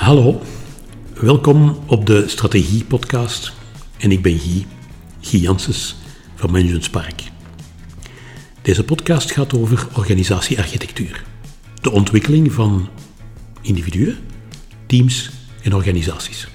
Hallo, welkom op de Strategie Podcast. En ik ben Guy, Guy Janssens van Management Spark. Deze podcast gaat over organisatiearchitectuur, de ontwikkeling van individuen, teams en organisaties.